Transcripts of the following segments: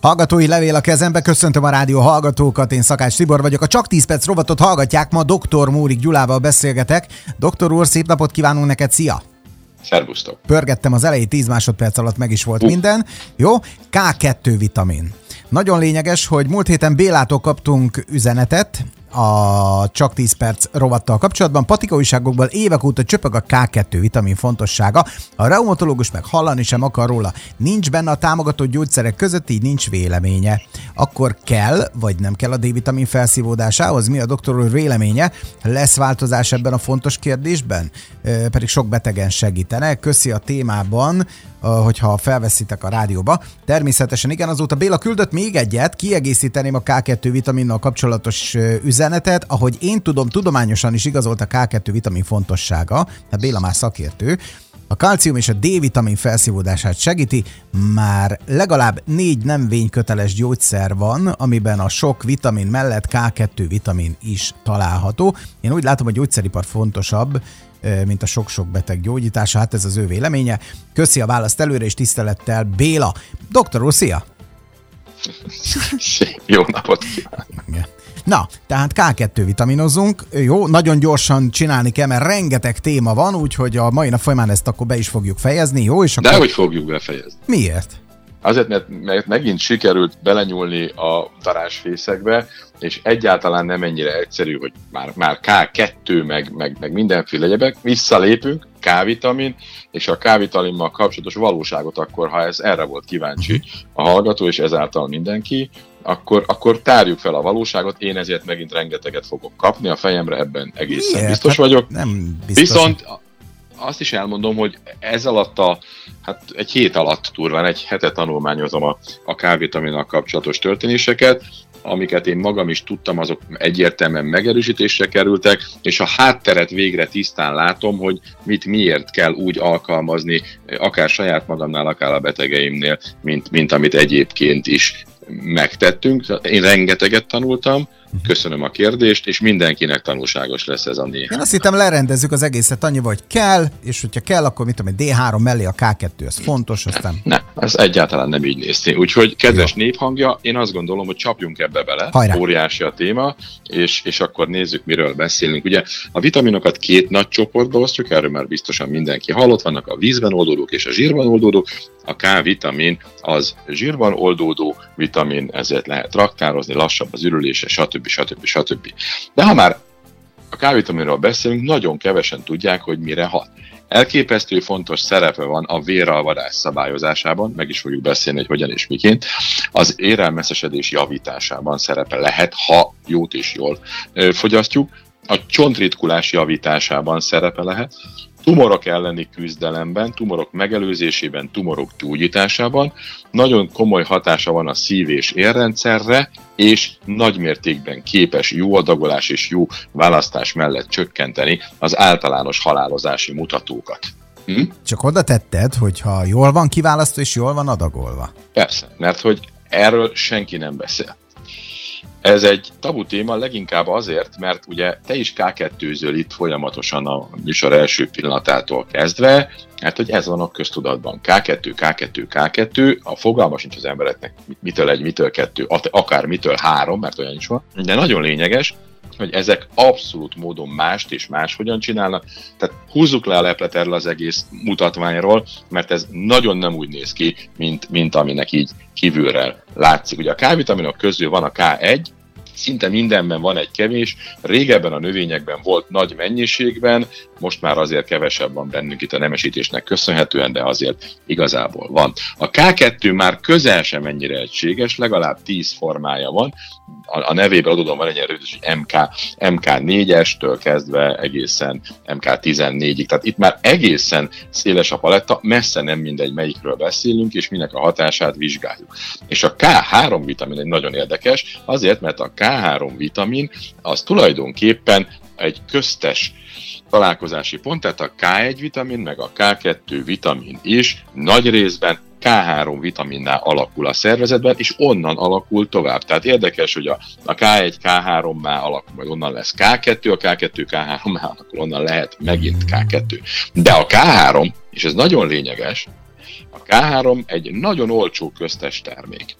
Hallgatói levél a kezembe, köszöntöm a rádió hallgatókat, én Szakács Tibor vagyok. A Csak 10 perc rovatot hallgatják, ma dr. Mórik Gyulával beszélgetek. Doktor úr, szép napot kívánunk neked, szia! Szervusztok! Pörgettem az elejét, 10 másodperc alatt meg is volt uh. minden. Jó, K2 vitamin. Nagyon lényeges, hogy múlt héten Bélától kaptunk üzenetet, a Csak 10 perc rovattal kapcsolatban. Patika újságokból évek óta csöpög a K2 vitamin fontossága. A reumatológus meg hallani sem akar róla. Nincs benne a támogató gyógyszerek között, így nincs véleménye. Akkor kell, vagy nem kell a D-vitamin felszívódásához? Mi a doktor úr véleménye? Lesz változás ebben a fontos kérdésben? E, pedig sok betegen segítene. Köszi a témában hogyha felveszitek a rádióba. Természetesen igen, azóta Béla küldött még egyet, kiegészíteném a K2 vitaminnal kapcsolatos üzenetet, ahogy én tudom, tudományosan is igazolt a K2 vitamin fontossága, tehát Béla már szakértő, a kalcium és a D-vitamin felszívódását segíti, már legalább négy nem vényköteles gyógyszer van, amiben a sok vitamin mellett K2 vitamin is található. Én úgy látom, hogy a gyógyszeripar fontosabb, mint a sok-sok beteg gyógyítása. Hát ez az ő véleménye. Köszi a választ előre, és tisztelettel Béla. Doktor úr, szia! Jó napot kívánok! Na, tehát K2 vitaminozzunk, jó, nagyon gyorsan csinálni kell, mert rengeteg téma van, úgyhogy a mai nap folyamán ezt akkor be is fogjuk fejezni, jó? És akkor... De hogy fogjuk befejezni? Miért? Azért, mert, mert megint sikerült belenyúlni a darásfészekbe, és egyáltalán nem ennyire egyszerű, hogy már, már K2, meg, meg, meg mindenféle egyebek, visszalépünk, K-vitamin, és a K-vitaminmal kapcsolatos valóságot akkor, ha ez erre volt kíváncsi a hallgató, és ezáltal mindenki, akkor, akkor tárjuk fel a valóságot, én ezért megint rengeteget fogok kapni, a fejemre ebben egészen Miért? biztos hát vagyok. Nem biztos. Viszont azt is elmondom, hogy ez alatt a, hát egy hét alatt turván, egy hetet tanulmányozom a, a K-vitaminnal kapcsolatos történéseket, amiket én magam is tudtam, azok egyértelműen megerősítésre kerültek, és a hátteret végre tisztán látom, hogy mit miért kell úgy alkalmazni, akár saját magamnál, akár a betegeimnél, mint, mint amit egyébként is megtettünk. Én rengeteget tanultam. Köszönöm a kérdést, és mindenkinek tanulságos lesz ez a néhány. Én azt hittem lerendezzük az egészet annyi, hogy kell, és hogyha kell, akkor mit tudom, D3 mellé a K2, ez fontos, aztán... Nem, ez egyáltalán nem így néz ki. Úgyhogy kedves Jó. néphangja, én azt gondolom, hogy csapjunk ebbe bele, Hajrá. óriási a téma, és, és akkor nézzük, miről beszélünk. Ugye a vitaminokat két nagy csoportba osztjuk, erről már biztosan mindenki hallott, vannak a vízben oldódók és a zsírban oldódók. A K-vitamin az zsírban oldódó vitamin, ezért lehet raktározni, lassabb az ürülése, stb stb. stb. stb. De ha már a K-vitaminról beszélünk, nagyon kevesen tudják, hogy mire hat. Elképesztő fontos szerepe van a véralvadás szabályozásában, meg is fogjuk beszélni, hogy hogyan és miként. Az érelmeszesedés javításában szerepe lehet, ha jót és jól fogyasztjuk. A csontritkulás javításában szerepe lehet, tumorok elleni küzdelemben, tumorok megelőzésében, tumorok gyógyításában nagyon komoly hatása van a szív- és érrendszerre, és nagymértékben képes jó adagolás és jó választás mellett csökkenteni az általános halálozási mutatókat. Hm? Csak oda tetted, hogyha jól van kiválasztva és jól van adagolva. Persze, mert hogy erről senki nem beszél. Ez egy tabu téma leginkább azért, mert ugye te is k 2 itt folyamatosan a műsor első pillanatától kezdve, hát hogy ez van a köztudatban. K2, K2, K2, a fogalma sincs az embereknek mitől egy, mitől kettő, akár mitől három, mert olyan is van, de nagyon lényeges, hogy ezek abszolút módon mást és más hogyan csinálnak. Tehát húzzuk le a leplet erről az egész mutatványról, mert ez nagyon nem úgy néz ki, mint, mint aminek így kívülre látszik. Ugye a K-vitaminok közül van a K1, szinte mindenben van egy kevés, régebben a növényekben volt nagy mennyiségben, most már azért kevesebb van bennünk itt a nemesítésnek köszönhetően, de azért igazából van. A K2 már közel sem ennyire egységes, legalább 10 formája van, a, a nevében adódom van egy ilyen MK, MK4-estől kezdve egészen MK14-ig. Tehát itt már egészen széles a paletta, messze nem mindegy, melyikről beszélünk, és minek a hatását vizsgáljuk. És a K3 vitamin egy nagyon érdekes, azért, mert a K3 vitamin az tulajdonképpen egy köztes találkozási pont, tehát a K1 vitamin, meg a K2 vitamin is nagy részben K3 vitaminnál alakul a szervezetben, és onnan alakul tovább. Tehát érdekes, hogy a, a K1, K3-mál alakul, majd onnan lesz K2, a K2, K3-mál alakul, onnan lehet megint K2. De a K3, és ez nagyon lényeges, a K3 egy nagyon olcsó köztes termék.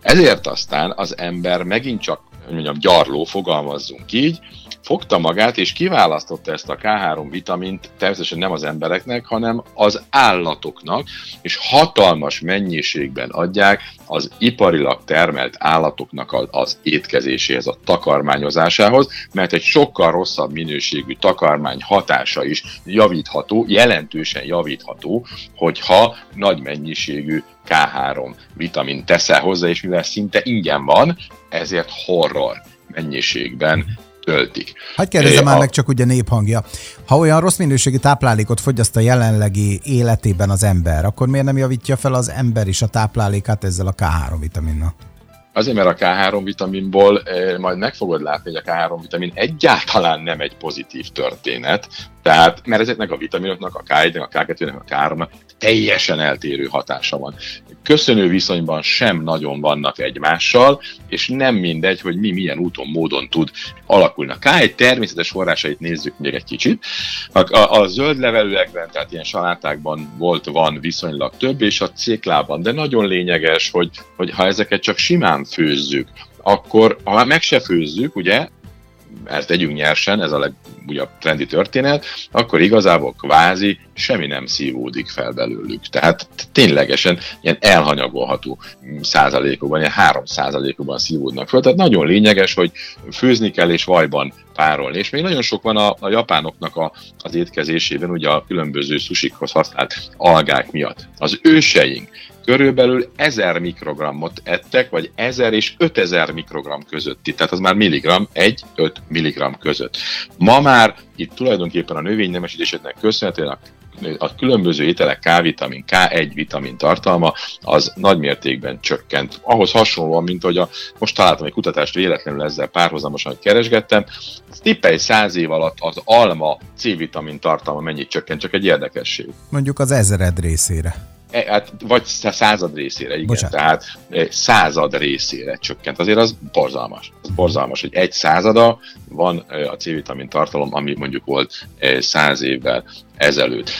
Ezért aztán az ember megint csak mondjam, gyarló, fogalmazzunk így, fogta magát és kiválasztotta ezt a K3 vitamint természetesen nem az embereknek, hanem az állatoknak, és hatalmas mennyiségben adják az iparilag termelt állatoknak az étkezéséhez, a takarmányozásához, mert egy sokkal rosszabb minőségű takarmány hatása is javítható, jelentősen javítható, hogyha nagy mennyiségű K3 vitamin teszel hozzá, és mivel szinte ingyen van, ezért horror mennyiségben töltik. Hagyj kérdezem már a... meg csak ugye néphangja. Ha olyan rossz minőségi táplálékot fogyaszt a jelenlegi életében az ember, akkor miért nem javítja fel az ember is a táplálékát ezzel a K3 vitaminnal? Azért, mert a K3 vitaminból majd meg fogod látni, hogy a K3 vitamin egyáltalán nem egy pozitív történet, tehát, mert ezeknek a vitaminoknak, a K1-nek, a K2-nek, a K3-nak teljesen eltérő hatása van. Köszönő viszonyban sem nagyon vannak egymással, és nem mindegy, hogy mi milyen úton, módon tud alakulni. A K1 természetes forrásait nézzük még egy kicsit. A, a, a zöld levelőekben, tehát ilyen salátákban volt, van viszonylag több, és a céklában, de nagyon lényeges, hogy, hogy ha ezeket csak simán főzzük, akkor ha meg se főzzük, ugye, ezt tegyünk nyersen, ez a legújabb trendi történet, akkor igazából kvázi semmi nem szívódik fel belőlük. Tehát ténylegesen ilyen elhanyagolható százalékokban, ilyen három százalékokban szívódnak fel. Tehát nagyon lényeges, hogy főzni kell és vajban párolni. És még nagyon sok van a, a japánoknak a, az étkezésében, ugye a különböző susikhoz használt algák miatt. Az őseink körülbelül 1000 mikrogrammot ettek, vagy 1000 és 5000 mikrogram közötti, tehát az már milligram, 1-5 milligram között. Ma már itt tulajdonképpen a növénynemesítéseknek köszönhetően a a különböző ételek K-vitamin, K1 vitamin tartalma az nagy mértékben csökkent. Ahhoz hasonlóan, mint hogy a, most találtam egy kutatást véletlenül ezzel párhuzamosan, hogy keresgettem, tippelj száz év alatt az alma C-vitamin tartalma mennyit csökkent, csak egy érdekesség. Mondjuk az ezered részére. E, hát, vagy század részére, igen. Bocsánat. Tehát e, század részére csökkent. Azért az borzalmas. Az borzalmas, hogy egy százada van e, a C-vitamin tartalom, ami mondjuk volt száz évvel ezelőtt.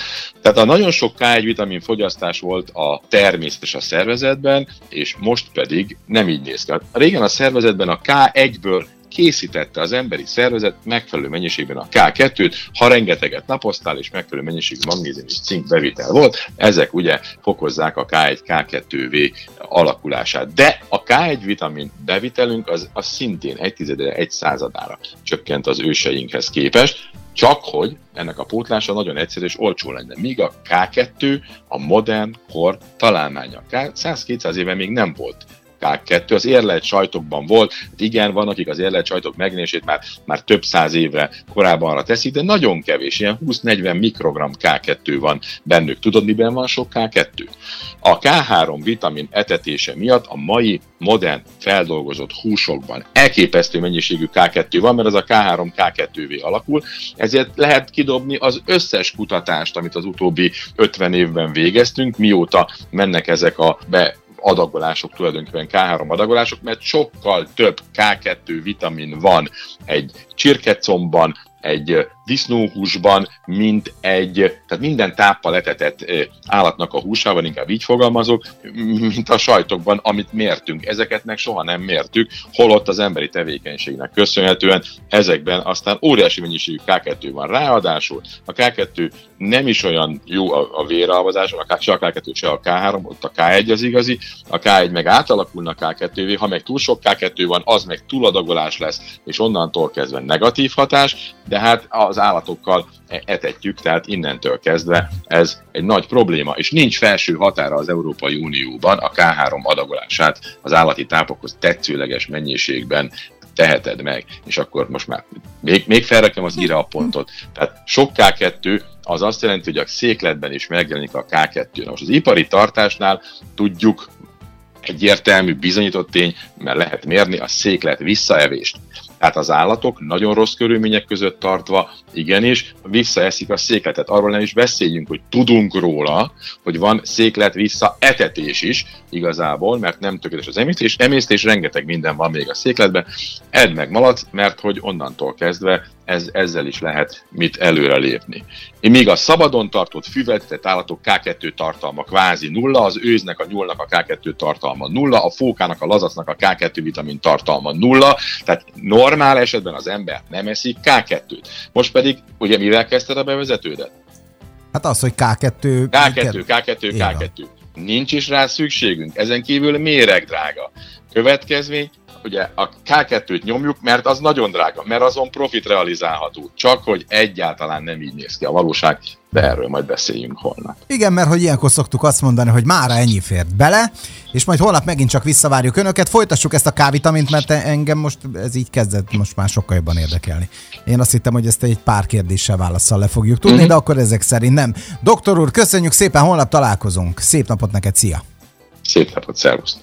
Tehát a nagyon sok K1 vitamin fogyasztás volt a természetes a szervezetben, és most pedig nem így néz ki. Régen a szervezetben a K1-ből készítette az emberi szervezet megfelelő mennyiségben a K2-t, ha rengeteget napoztál, és megfelelő mennyiségű magnézium és cink bevitel volt, ezek ugye fokozzák a K1, K2V alakulását. De a K1 vitamin bevitelünk az, az szintén egy tizedére, egy századára csökkent az őseinkhez képest, csak hogy ennek a pótlása nagyon egyszerű és olcsó lenne. Míg a K2 a modern kor találmánya. 100-200 éve még nem volt K2, az érlelt sajtokban volt, hát igen, van, akik az érlelt sajtok megnézését már, már több száz évre korábban arra teszik, de nagyon kevés, ilyen 20-40 mikrogram K2 van bennük. Tudod, miben van sok K2? A K3 vitamin etetése miatt a mai modern feldolgozott húsokban elképesztő mennyiségű K2 van, mert az a K3 K2V alakul, ezért lehet kidobni az összes kutatást, amit az utóbbi 50 évben végeztünk, mióta mennek ezek a be adagolások, tulajdonképpen K3 adagolások, mert sokkal több K2 vitamin van egy csirkecomban, egy disznóhúsban, mint egy, tehát minden táppal etetett állatnak a húsában, inkább így fogalmazok, mint a sajtokban, amit mértünk. Ezeket meg soha nem mértük, holott az emberi tevékenységnek köszönhetően ezekben aztán óriási mennyiségű K2 van. Ráadásul a K2 nem is olyan jó a, a véralvazás, a, se a K2, se a K3, ott a K1 az igazi, a K1 meg átalakulna a K2-vé, ha meg túl sok K2 van, az meg túladagolás lesz, és onnantól kezdve negatív hatás, de hát az állatokkal e- etetjük, tehát innentől kezdve ez egy nagy probléma, és nincs felső határa az Európai Unióban a K3 adagolását az állati tápokhoz tetszőleges mennyiségben teheted meg, és akkor most már még, még felrakom az ira a pontot. Tehát sok K2 az azt jelenti, hogy a székletben is megjelenik a K2. Most az ipari tartásnál tudjuk, egyértelmű, bizonyított tény, mert lehet mérni a széklet visszaevést. Tehát az állatok nagyon rossz körülmények között tartva, igenis, visszaeszik a székletet. Arról nem is beszéljünk, hogy tudunk róla, hogy van széklet visszaetetés is igazából, mert nem tökéletes az emésztés. Emésztés, rengeteg minden van még a székletben. Edd meg malac, mert hogy onnantól kezdve ez, ezzel is lehet mit előrelépni. Míg a szabadon tartott füvetett állatok K2 tartalma kvázi nulla, az őznek, a nyúlnak a K2 tartalma nulla, a fókának, a lazacnak a K2 vitamin tartalma nulla, tehát normál esetben az ember nem eszik K2-t. Most pedig, ugye mivel kezdted a bevezetődet? Hát az, hogy K2... K2, K2, K2. Nincs is rá szükségünk. Ezen kívül méreg drága. Következmény, ugye a K2-t nyomjuk, mert az nagyon drága, mert azon profit realizálható. Csak hogy egyáltalán nem így néz ki a valóság, de erről majd beszéljünk holnap. Igen, mert hogy ilyenkor szoktuk azt mondani, hogy mára ennyi fért bele, és majd holnap megint csak visszavárjuk önöket. Folytassuk ezt a K-vitamint, mert engem most ez így kezdett most már sokkal jobban érdekelni. Én azt hittem, hogy ezt egy pár kérdéssel válaszsal le fogjuk tudni, mm-hmm. de akkor ezek szerint nem. Doktor úr, köszönjük szépen, holnap találkozunk. Szép napot neked, szia! Szép napot, szervusztok!